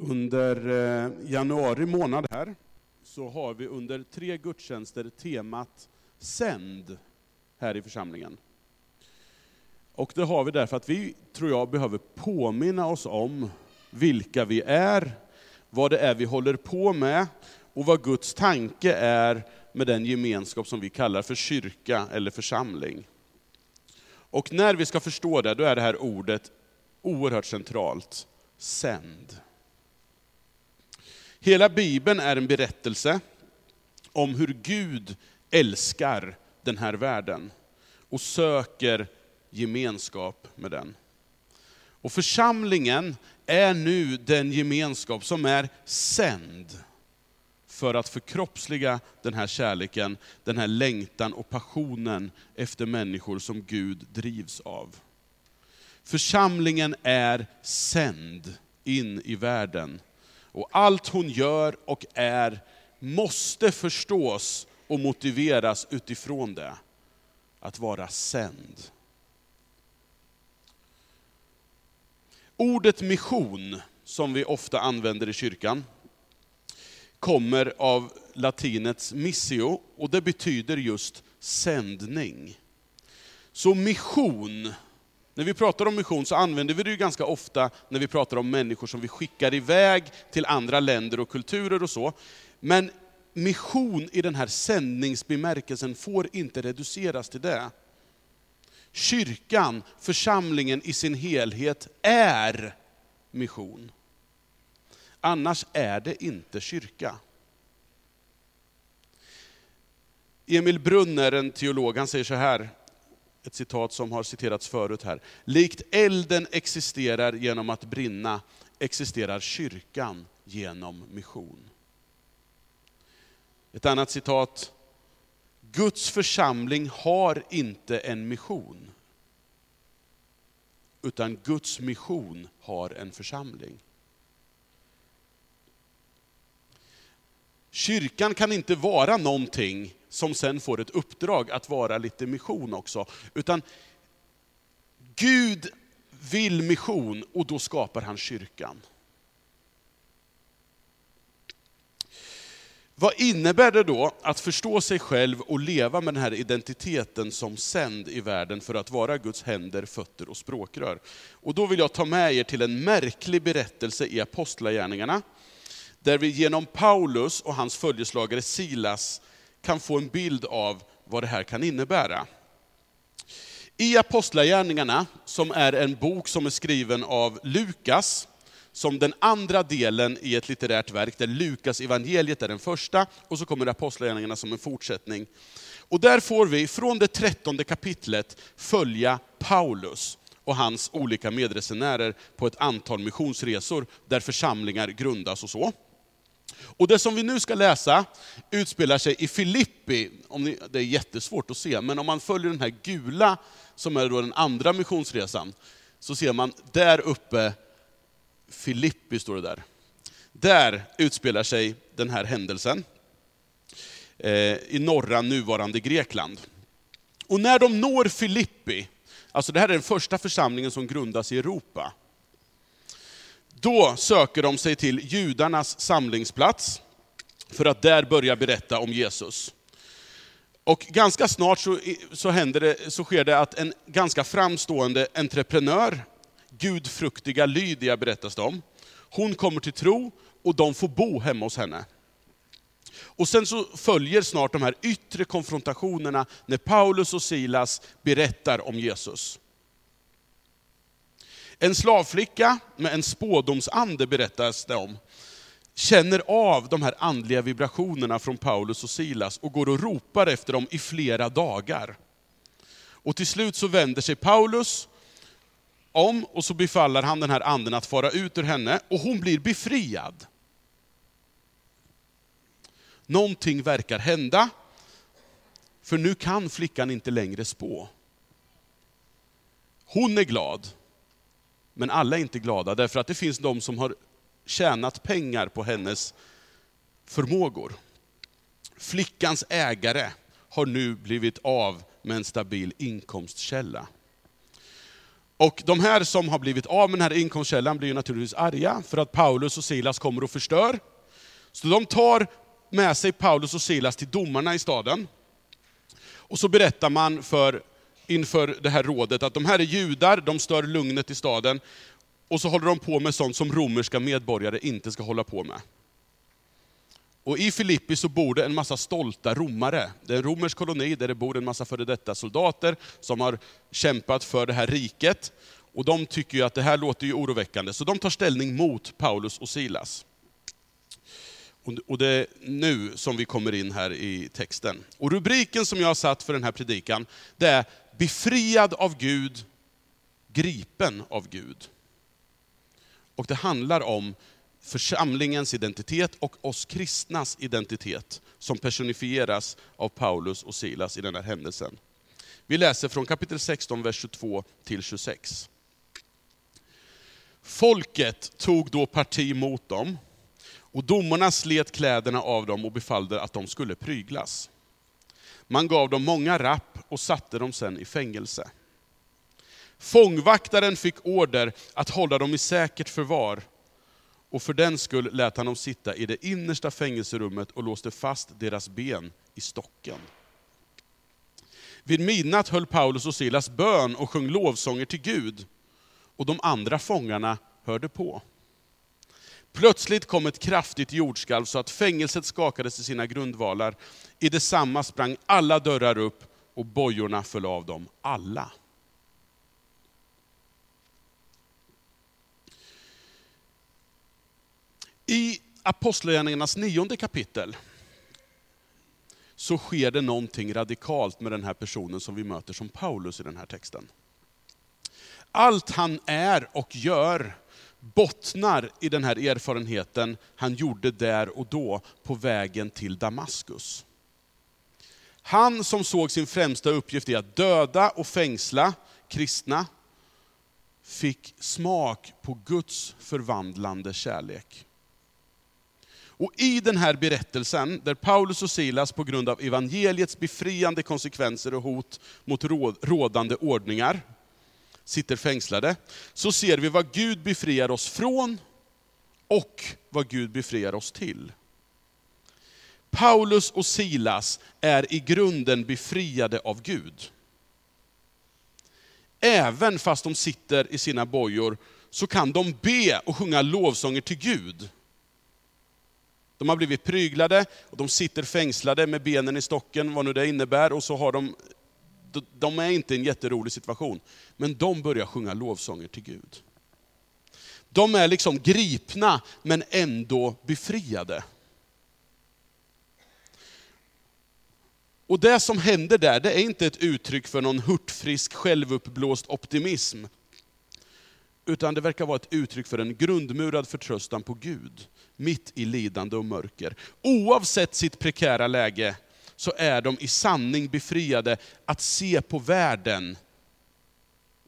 Under eh, januari månad här så har vi under tre gudstjänster temat Sänd här i församlingen. Och det har vi därför att vi, tror jag, behöver påminna oss om vilka vi är, vad det är vi håller på med och vad Guds tanke är med den gemenskap som vi kallar för kyrka eller församling. Och när vi ska förstå det, då är det här ordet oerhört centralt. Sänd. Hela Bibeln är en berättelse om hur Gud älskar den här världen och söker gemenskap med den. Och församlingen är nu den gemenskap som är sänd för att förkroppsliga den här kärleken, den här längtan och passionen efter människor som Gud drivs av. Församlingen är sänd in i världen och allt hon gör och är måste förstås och motiveras utifrån det. Att vara sänd. Ordet mission, som vi ofta använder i kyrkan, kommer av latinets missio, och det betyder just sändning. Så mission när vi pratar om mission så använder vi det ju ganska ofta när vi pratar om människor som vi skickar iväg till andra länder och kulturer och så. Men mission i den här sändningsbemärkelsen får inte reduceras till det. Kyrkan, församlingen i sin helhet, är mission. Annars är det inte kyrka. Emil Brunner, en teolog, han säger så här, ett citat som har citerats förut här. Likt elden existerar genom att brinna, existerar kyrkan genom mission. Ett annat citat. Guds församling har inte en mission. Utan Guds mission har en församling. Kyrkan kan inte vara någonting som sen får ett uppdrag att vara lite mission också. Utan Gud vill mission och då skapar han kyrkan. Vad innebär det då att förstå sig själv och leva med den här identiteten som sänd i världen för att vara Guds händer, fötter och språkrör? Och då vill jag ta med er till en märklig berättelse i Apostlagärningarna, där vi genom Paulus och hans följeslagare Silas kan få en bild av vad det här kan innebära. I Apostlagärningarna, som är en bok som är skriven av Lukas, som den andra delen i ett litterärt verk, där Lukas evangeliet är den första, och så kommer Apostlagärningarna som en fortsättning. Och där får vi från det trettonde kapitlet följa Paulus och hans olika medresenärer på ett antal missionsresor, där församlingar grundas och så. Och det som vi nu ska läsa utspelar sig i Filippi. Om ni, det är jättesvårt att se, men om man följer den här gula, som är då den andra missionsresan, så ser man där uppe, Filippi står det där. Där utspelar sig den här händelsen, eh, i norra nuvarande Grekland. Och när de når Filippi, alltså det här är den första församlingen som grundas i Europa, då söker de sig till judarnas samlingsplats, för att där börja berätta om Jesus. Och ganska snart så, så, händer det, så sker det att en ganska framstående entreprenör, gudfruktiga Lydia berättas det om, hon kommer till tro och de får bo hemma hos henne. Och sen så följer snart de här yttre konfrontationerna när Paulus och Silas berättar om Jesus. En slavflicka med en spådomsande berättas det om, känner av de här andliga vibrationerna från Paulus och Silas och går och ropar efter dem i flera dagar. Och till slut så vänder sig Paulus om och så befaller han den här anden att fara ut ur henne och hon blir befriad. Någonting verkar hända, för nu kan flickan inte längre spå. Hon är glad, men alla är inte glada, därför att det finns de som har tjänat pengar på hennes förmågor. Flickans ägare har nu blivit av med en stabil inkomstkälla. Och de här som har blivit av med den här inkomstkällan blir ju naturligtvis arga för att Paulus och Silas kommer och förstör. Så de tar med sig Paulus och Silas till domarna i staden. Och så berättar man för, inför det här rådet att de här är judar, de stör lugnet i staden. Och så håller de på med sånt som romerska medborgare inte ska hålla på med. Och I Filippi så bor det en massa stolta romare. Det är en romersk koloni där det bor en massa före detta soldater som har kämpat för det här riket. Och de tycker ju att det här låter ju oroväckande, så de tar ställning mot Paulus och Silas. Och det är nu som vi kommer in här i texten. Och rubriken som jag har satt för den här predikan, det är Befriad av Gud, gripen av Gud. Och det handlar om församlingens identitet och oss kristnas identitet, som personifieras av Paulus och Silas i den här händelsen. Vi läser från kapitel 16, vers 22 till 26. Folket tog då parti mot dem, och domarna slet kläderna av dem och befallde att de skulle pryglas. Man gav dem många rapp och satte dem sen i fängelse. Fångvaktaren fick order att hålla dem i säkert förvar, och för den skull lät han dem sitta i det innersta fängelserummet och låste fast deras ben i stocken. Vid midnatt höll Paulus och Silas bön och sjöng lovsånger till Gud, och de andra fångarna hörde på. Plötsligt kom ett kraftigt jordskalv så att fängelset skakades i sina grundvalar. I detsamma sprang alla dörrar upp och bojorna föll av dem alla. I Apostlagärningarnas nionde kapitel så sker det någonting radikalt med den här personen som vi möter som Paulus i den här texten. Allt han är och gör bottnar i den här erfarenheten han gjorde där och då på vägen till Damaskus. Han som såg sin främsta uppgift i att döda och fängsla kristna, fick smak på Guds förvandlande kärlek. Och i den här berättelsen, där Paulus och Silas på grund av evangeliets befriande konsekvenser och hot mot rådande ordningar, sitter fängslade, så ser vi vad Gud befriar oss från och vad Gud befriar oss till. Paulus och Silas är i grunden befriade av Gud. Även fast de sitter i sina bojor så kan de be och sjunga lovsånger till Gud. De har blivit pryglade, och de sitter fängslade med benen i stocken, vad nu det innebär, och så har de de är inte i en jätterolig situation, men de börjar sjunga lovsånger till Gud. De är liksom gripna, men ändå befriade. Och det som händer där, det är inte ett uttryck för någon hurtfrisk, självuppblåst optimism. Utan det verkar vara ett uttryck för en grundmurad förtröstan på Gud, mitt i lidande och mörker. Oavsett sitt prekära läge, så är de i sanning befriade att se på världen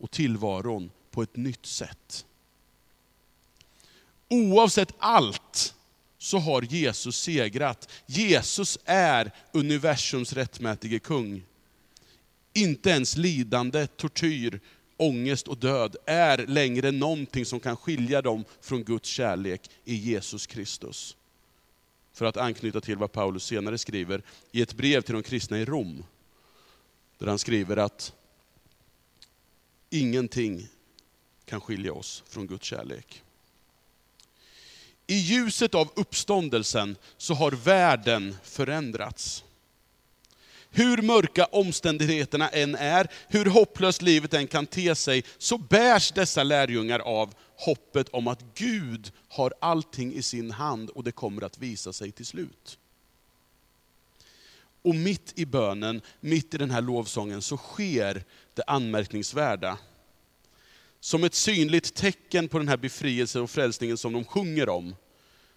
och tillvaron på ett nytt sätt. Oavsett allt så har Jesus segrat. Jesus är universums rättmätige kung. Inte ens lidande, tortyr, ångest och död är längre någonting som kan skilja dem från Guds kärlek i Jesus Kristus för att anknyta till vad Paulus senare skriver i ett brev till de kristna i Rom. Där han skriver att ingenting kan skilja oss från Guds kärlek. I ljuset av uppståndelsen så har världen förändrats. Hur mörka omständigheterna än är, hur hopplöst livet än kan te sig, så bärs dessa lärjungar av hoppet om att Gud har allting i sin hand och det kommer att visa sig till slut. Och mitt i bönen, mitt i den här lovsången, så sker det anmärkningsvärda. Som ett synligt tecken på den här befrielsen och frälsningen som de sjunger om,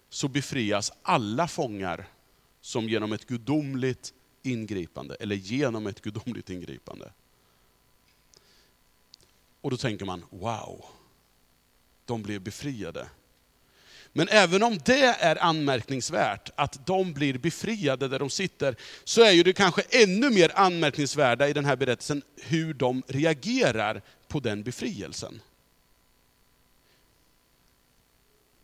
så befrias alla fångar som genom ett gudomligt ingripande, eller genom ett gudomligt ingripande. Och då tänker man, wow, de blev befriade. Men även om det är anmärkningsvärt, att de blir befriade där de sitter, så är ju det kanske ännu mer anmärkningsvärda i den här berättelsen hur de reagerar på den befrielsen.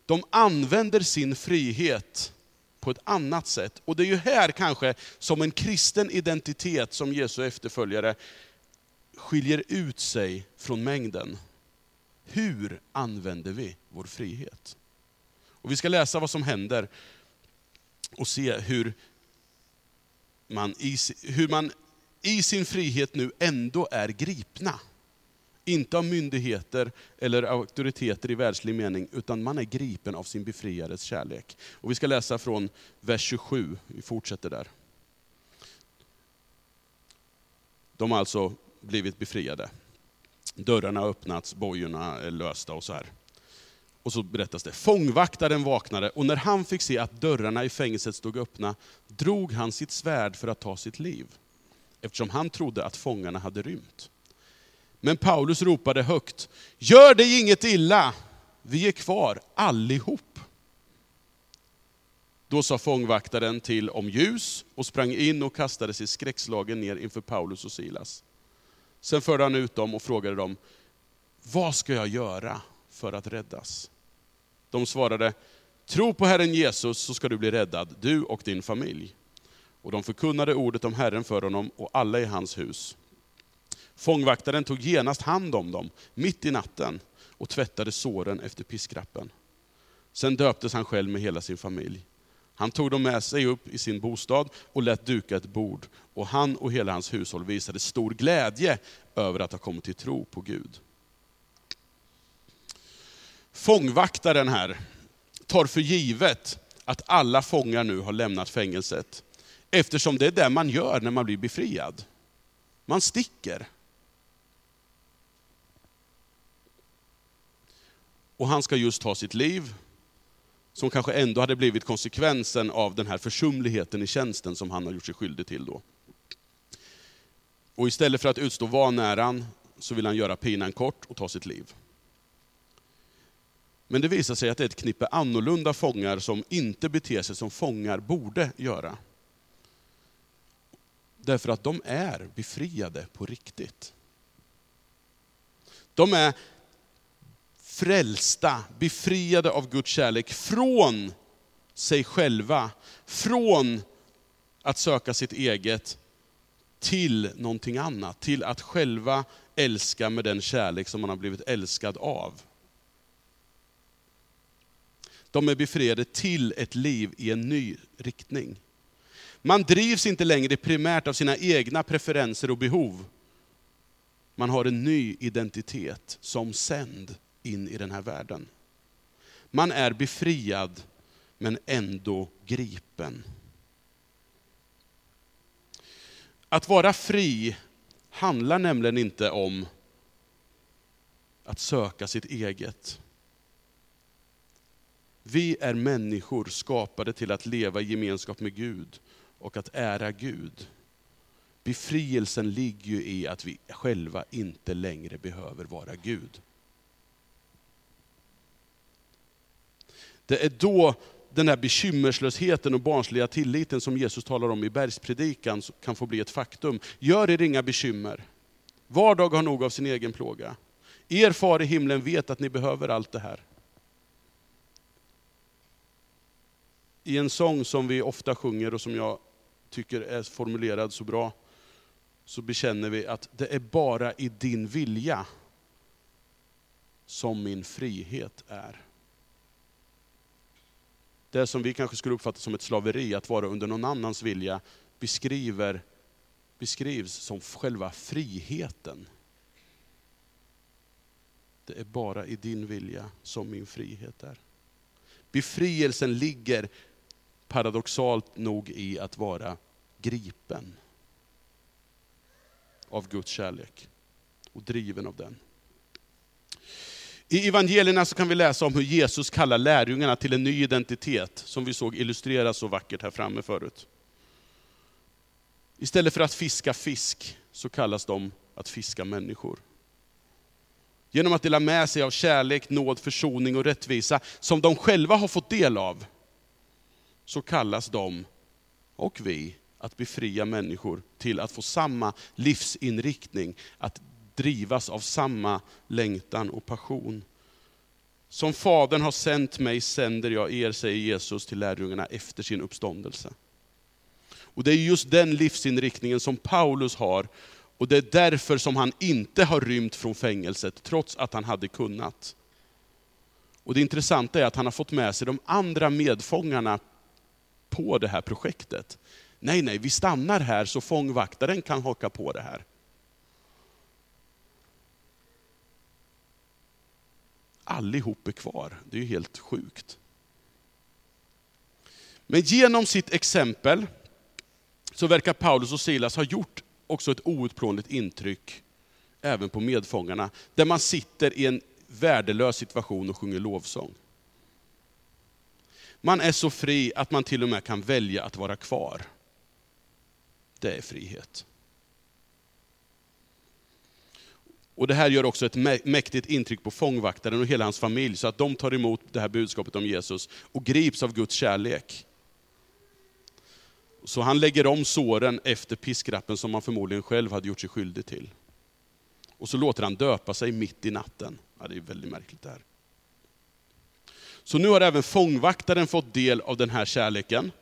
De använder sin frihet på ett annat sätt. Och det är ju här kanske som en kristen identitet som Jesu efterföljare skiljer ut sig från mängden. Hur använder vi vår frihet? Och vi ska läsa vad som händer och se hur man i, hur man i sin frihet nu ändå är gripna. Inte av myndigheter eller auktoriteter i världslig mening, utan man är gripen av sin befriares kärlek. Och vi ska läsa från vers 27, vi fortsätter där. De har alltså blivit befriade. Dörrarna har öppnats, bojorna är lösta och så här. Och så berättas det, fångvaktaren vaknade och när han fick se att dörrarna i fängelset stod öppna, drog han sitt svärd för att ta sitt liv. Eftersom han trodde att fångarna hade rymt. Men Paulus ropade högt, gör dig inget illa, vi är kvar allihop. Då sa fångvaktaren till om ljus och sprang in och kastade sig skräckslagen ner inför Paulus och Silas. Sen förde han ut dem och frågade dem, vad ska jag göra för att räddas? De svarade, tro på Herren Jesus så ska du bli räddad, du och din familj. Och de förkunnade ordet om Herren för honom och alla i hans hus. Fångvaktaren tog genast hand om dem, mitt i natten, och tvättade såren efter piskrappen. Sen döptes han själv med hela sin familj. Han tog dem med sig upp i sin bostad och lät duka ett bord, och han och hela hans hushåll visade stor glädje över att ha kommit till tro på Gud. Fångvaktaren här tar för givet att alla fångar nu har lämnat fängelset, eftersom det är det man gör när man blir befriad. Man sticker. Och han ska just ta sitt liv, som kanske ändå hade blivit konsekvensen av den här försumligheten i tjänsten som han har gjort sig skyldig till. Då. Och istället för att utstå vanäran så vill han göra pinan kort och ta sitt liv. Men det visar sig att det är ett knippe annorlunda fångar som inte beter sig som fångar borde göra. Därför att de är befriade på riktigt. De är frälsta, befriade av Guds kärlek från sig själva, från att söka sitt eget till någonting annat, till att själva älska med den kärlek som man har blivit älskad av. De är befriade till ett liv i en ny riktning. Man drivs inte längre primärt av sina egna preferenser och behov. Man har en ny identitet som sänd in i den här världen. Man är befriad men ändå gripen. Att vara fri handlar nämligen inte om att söka sitt eget. Vi är människor skapade till att leva i gemenskap med Gud och att ära Gud. Befrielsen ligger ju i att vi själva inte längre behöver vara Gud. Det är då den här bekymmerslösheten och barnsliga tilliten som Jesus talar om i bergspredikan kan få bli ett faktum. Gör er inga bekymmer. Var dag har nog av sin egen plåga. Er far i himlen vet att ni behöver allt det här. I en sång som vi ofta sjunger och som jag tycker är formulerad så bra, så bekänner vi att det är bara i din vilja som min frihet är. Det som vi kanske skulle uppfatta som ett slaveri, att vara under någon annans vilja, beskriver, beskrivs som själva friheten. Det är bara i din vilja som min frihet är. Befrielsen ligger paradoxalt nog i att vara gripen av Guds kärlek och driven av den. I evangelierna så kan vi läsa om hur Jesus kallar lärjungarna till en ny identitet, som vi såg illustreras så vackert här framme förut. Istället för att fiska fisk så kallas de att fiska människor. Genom att dela med sig av kärlek, nåd, försoning och rättvisa, som de själva har fått del av, så kallas de, och vi, att befria människor till att få samma livsinriktning, att drivas av samma längtan och passion. Som Fadern har sänt mig sänder jag er, säger Jesus till lärjungarna efter sin uppståndelse. Och Det är just den livsinriktningen som Paulus har, och det är därför som han inte har rymt från fängelset, trots att han hade kunnat. Och Det intressanta är att han har fått med sig de andra medfångarna på det här projektet. Nej, nej, vi stannar här så fångvaktaren kan haka på det här. Allihop är kvar, det är ju helt sjukt. Men genom sitt exempel så verkar Paulus och Silas ha gjort också ett outplånligt intryck även på medfångarna, där man sitter i en värdelös situation och sjunger lovsång. Man är så fri att man till och med kan välja att vara kvar. Det är frihet. Och Det här gör också ett mäktigt intryck på fångvaktaren och hela hans familj, så att de tar emot det här budskapet om Jesus och grips av Guds kärlek. Så han lägger om såren efter piskrappen som han förmodligen själv hade gjort sig skyldig till. Och så låter han döpa sig mitt i natten. Ja, det är väldigt märkligt det här. Så nu har även fångvaktaren fått del av den här kärleken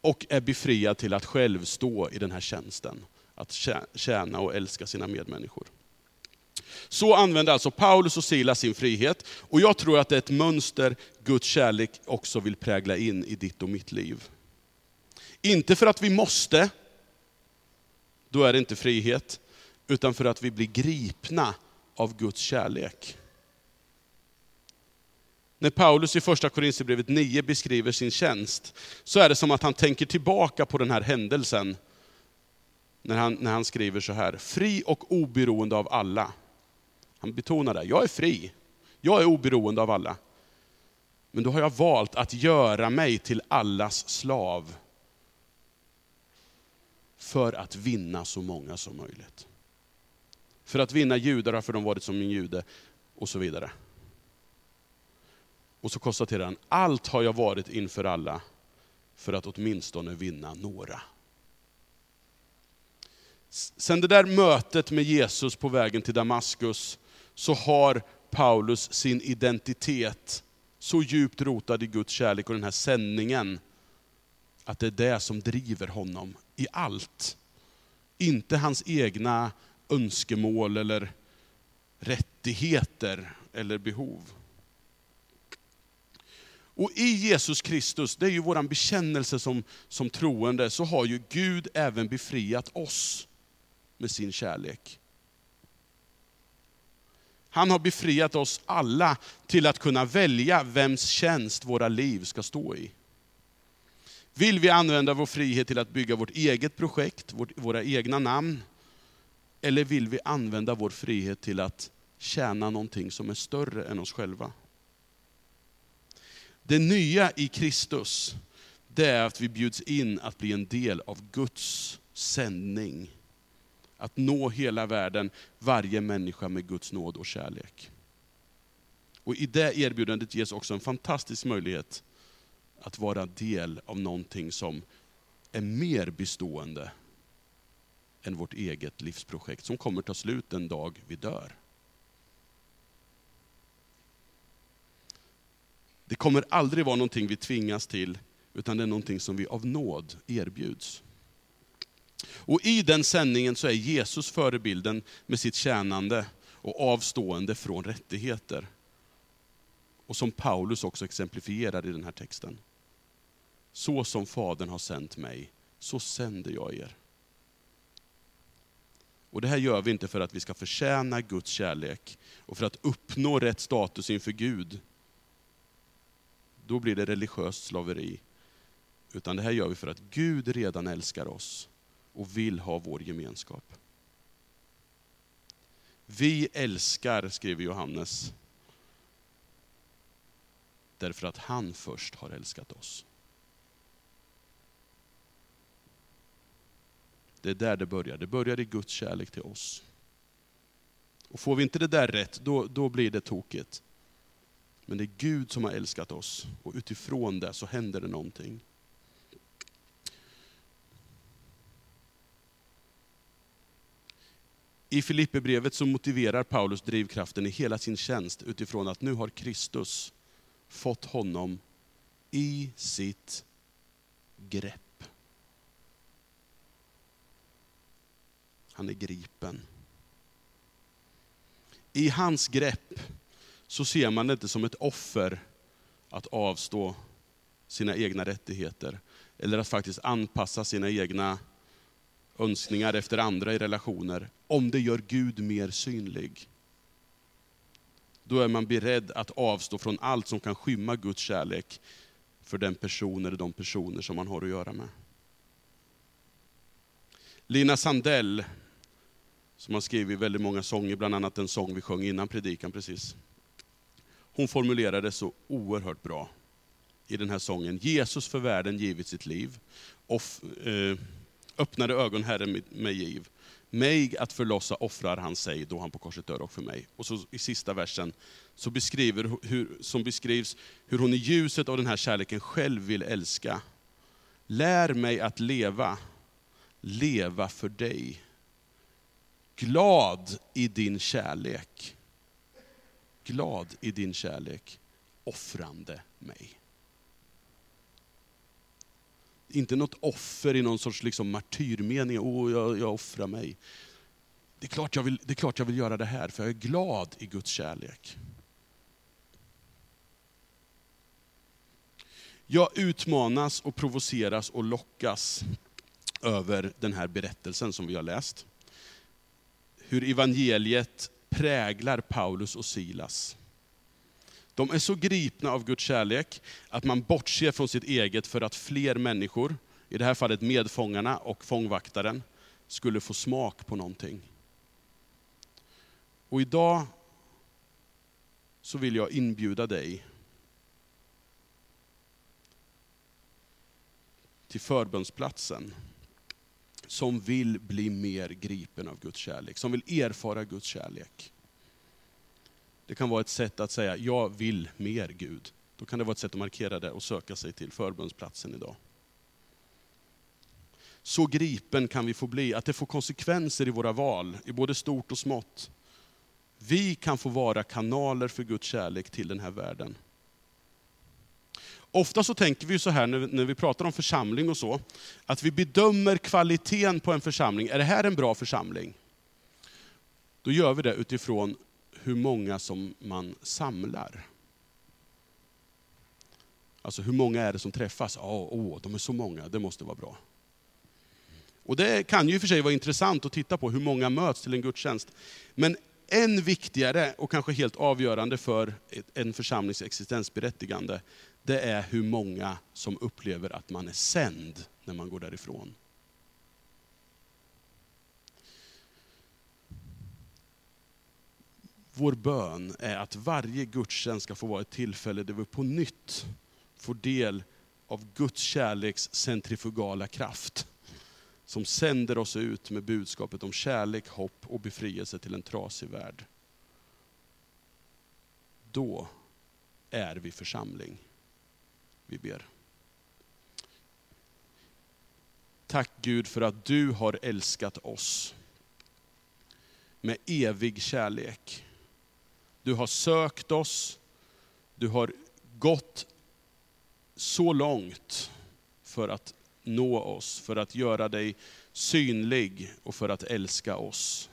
och är befriad till att själv stå i den här tjänsten. Att tjäna och älska sina medmänniskor. Så använder alltså Paulus och Silas sin frihet. Och jag tror att det är ett mönster Guds kärlek också vill prägla in i ditt och mitt liv. Inte för att vi måste, då är det inte frihet, utan för att vi blir gripna av Guds kärlek. När Paulus i första Korinthierbrevet 9 beskriver sin tjänst, så är det som att han tänker tillbaka på den här händelsen, när han, när han skriver så här, fri och oberoende av alla. Han betonar det, jag är fri, jag är oberoende av alla. Men då har jag valt att göra mig till allas slav, för att vinna så många som möjligt. För att vinna judar har för dem varit som en jude, och så vidare. Och så konstaterar han, allt har jag varit inför alla, för att åtminstone vinna några. Sen det där mötet med Jesus på vägen till Damaskus, så har Paulus sin identitet så djupt rotad i Guds kärlek och den här sändningen, att det är det som driver honom i allt. Inte hans egna önskemål eller rättigheter eller behov. Och i Jesus Kristus, det är ju vår bekännelse som, som troende, så har ju Gud även befriat oss med sin kärlek. Han har befriat oss alla till att kunna välja vems tjänst våra liv ska stå i. Vill vi använda vår frihet till att bygga vårt eget projekt, våra egna namn? Eller vill vi använda vår frihet till att tjäna någonting som är större än oss själva? Det nya i Kristus, det är att vi bjuds in att bli en del av Guds sändning. Att nå hela världen, varje människa med Guds nåd och kärlek. Och I det erbjudandet ges också en fantastisk möjlighet att vara del av någonting som är mer bestående än vårt eget livsprojekt, som kommer ta slut den dag vi dör. Det kommer aldrig vara någonting vi tvingas till, utan det är någonting som vi av nåd erbjuds. Och I den sändningen så är Jesus förebilden med sitt tjänande och avstående från rättigheter. Och som Paulus också exemplifierar i den här texten. Så som Fadern har sänt mig, så sänder jag er. Och Det här gör vi inte för att vi ska förtjäna Guds kärlek och för att uppnå rätt status inför Gud. Då blir det religiöst slaveri. Utan det här gör vi för att Gud redan älskar oss och vill ha vår gemenskap. Vi älskar, skriver Johannes, därför att han först har älskat oss. Det är där det börjar. Det börjar i Guds kärlek till oss. Och Får vi inte det där rätt, då, då blir det tokigt. Men det är Gud som har älskat oss, och utifrån det så händer det någonting. I Filipperbrevet så motiverar Paulus drivkraften i hela sin tjänst utifrån att nu har Kristus fått honom i sitt grepp. Han är gripen. I hans grepp så ser man det inte som ett offer att avstå sina egna rättigheter. Eller att faktiskt anpassa sina egna önskningar efter andra i relationer. Om det gör Gud mer synlig. Då är man beredd att avstå från allt som kan skymma Guds kärlek för den person eller de personer som man har att göra med. Lina Sandell, som har skrivit väldigt många sånger, bland annat den sång vi sjöng innan predikan precis. Hon formulerar det så oerhört bra i den här sången. Jesus för världen givit sitt liv, off, eh, öppnade ögon Herren mig giv. Mig att förlossa offrar han sig då han på korset dör och för mig. Och så i sista versen så beskriver hur, som beskrivs hur hon i ljuset av den här kärleken själv vill älska. Lär mig att leva, leva för dig. Glad i din kärlek. Glad i din kärlek, offrande mig. Inte något offer i någon sorts liksom martyrmening, oh, jag, jag offrar mig. Det är, klart jag vill, det är klart jag vill göra det här, för jag är glad i Guds kärlek. Jag utmanas och provoceras och lockas över den här berättelsen som vi har läst. Hur evangeliet präglar Paulus och Silas. De är så gripna av Guds kärlek att man bortser från sitt eget för att fler människor, i det här fallet medfångarna och fångvaktaren, skulle få smak på någonting. Och idag så vill jag inbjuda dig till förbönsplatsen som vill bli mer gripen av Guds kärlek, som vill erfara Guds kärlek. Det kan vara ett sätt att säga, jag vill mer Gud. Då kan det vara ett sätt att markera det och söka sig till förbundsplatsen idag. Så gripen kan vi få bli, att det får konsekvenser i våra val, i både stort och smått. Vi kan få vara kanaler för Guds kärlek till den här världen. Ofta så tänker vi så här när vi pratar om församling och så, att vi bedömer kvaliteten på en församling. Är det här en bra församling? Då gör vi det utifrån hur många som man samlar. Alltså hur många är det som träffas? Ja, oh, de är så många, det måste vara bra. Och det kan ju i och för sig vara intressant att titta på hur många möts till en gudstjänst. Men än viktigare och kanske helt avgörande för en församlings existensberättigande, det är hur många som upplever att man är sänd när man går därifrån. Vår bön är att varje gudstjänst ska få vara ett tillfälle där vi på nytt får del av Guds kärleks centrifugala kraft. Som sänder oss ut med budskapet om kärlek, hopp och befrielse till en trasig värld. Då är vi församling. Vi ber. Tack Gud för att du har älskat oss med evig kärlek. Du har sökt oss, du har gått så långt för att nå oss, för att göra dig synlig och för att älska oss.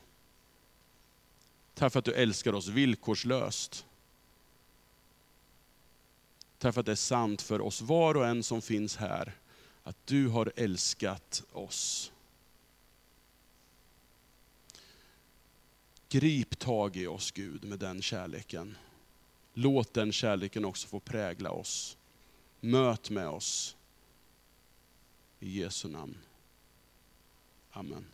Tack för att du älskar oss villkorslöst. Därför att det är sant för oss var och en som finns här, att du har älskat oss. Grip tag i oss Gud med den kärleken. Låt den kärleken också få prägla oss. Möt med oss. I Jesu namn. Amen.